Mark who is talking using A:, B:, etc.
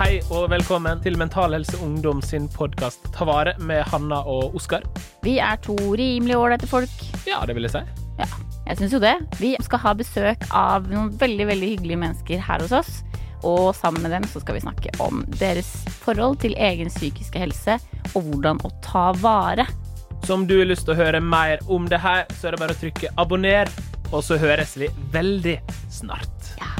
A: Hei og velkommen til Mental Helse Ungdom sin podkast Ta vare med Hanna og Oskar.
B: Vi er to rimelig ålreite folk.
A: Ja, det vil jeg si.
B: Ja, jeg syns jo det. Vi skal ha besøk av noen veldig, veldig hyggelige mennesker her hos oss. Og sammen med dem så skal vi snakke om deres forhold til egen psykiske helse, og hvordan å ta vare.
A: Så om du har lyst til å høre mer om det her, så er det bare å trykke abonner, og så høres vi veldig snart.
B: Ja.